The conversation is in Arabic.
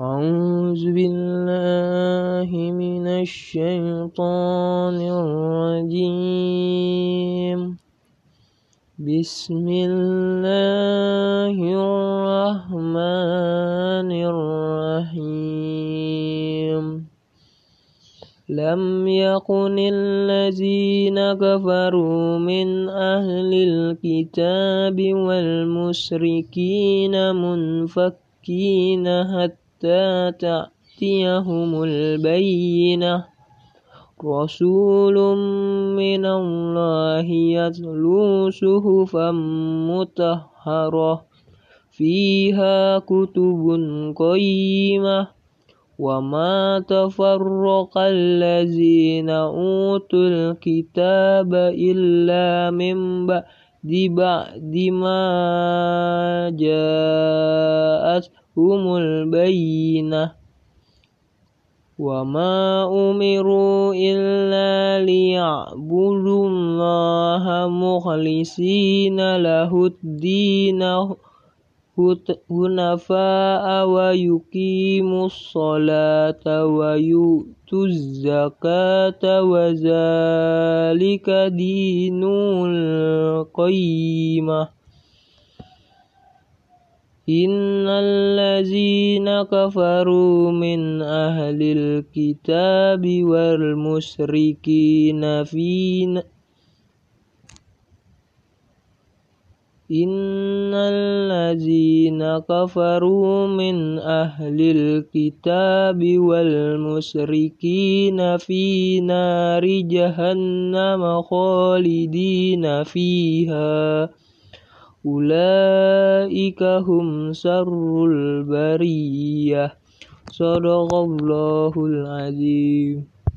أعوذ بالله من الشيطان الرجيم. بسم الله الرحمن الرحيم. لم يكن الذين كفروا من أهل الكتاب والمشركين منفكين حتى حتى تأتيهم البينة. رسول من الله يتلو صحفا مطهرة فيها كتب قيمة. وما تفرق الذين أوتوا الكتاب إلا من بعد ما جاءت هم البينة. وما أمروا إلا ليعبدوا الله مخلصين له الدين حنفاء ويقيموا الصلاة ويؤتوا الزكاة وذلك دين القيمة. إن الذين كفروا من أهل الكتاب والمشركين في إن الذين كفروا من أهل الكتاب والمشركين في نار جهنم خالدين فيها. أولئك هم شر البرية. صدق الله العظيم.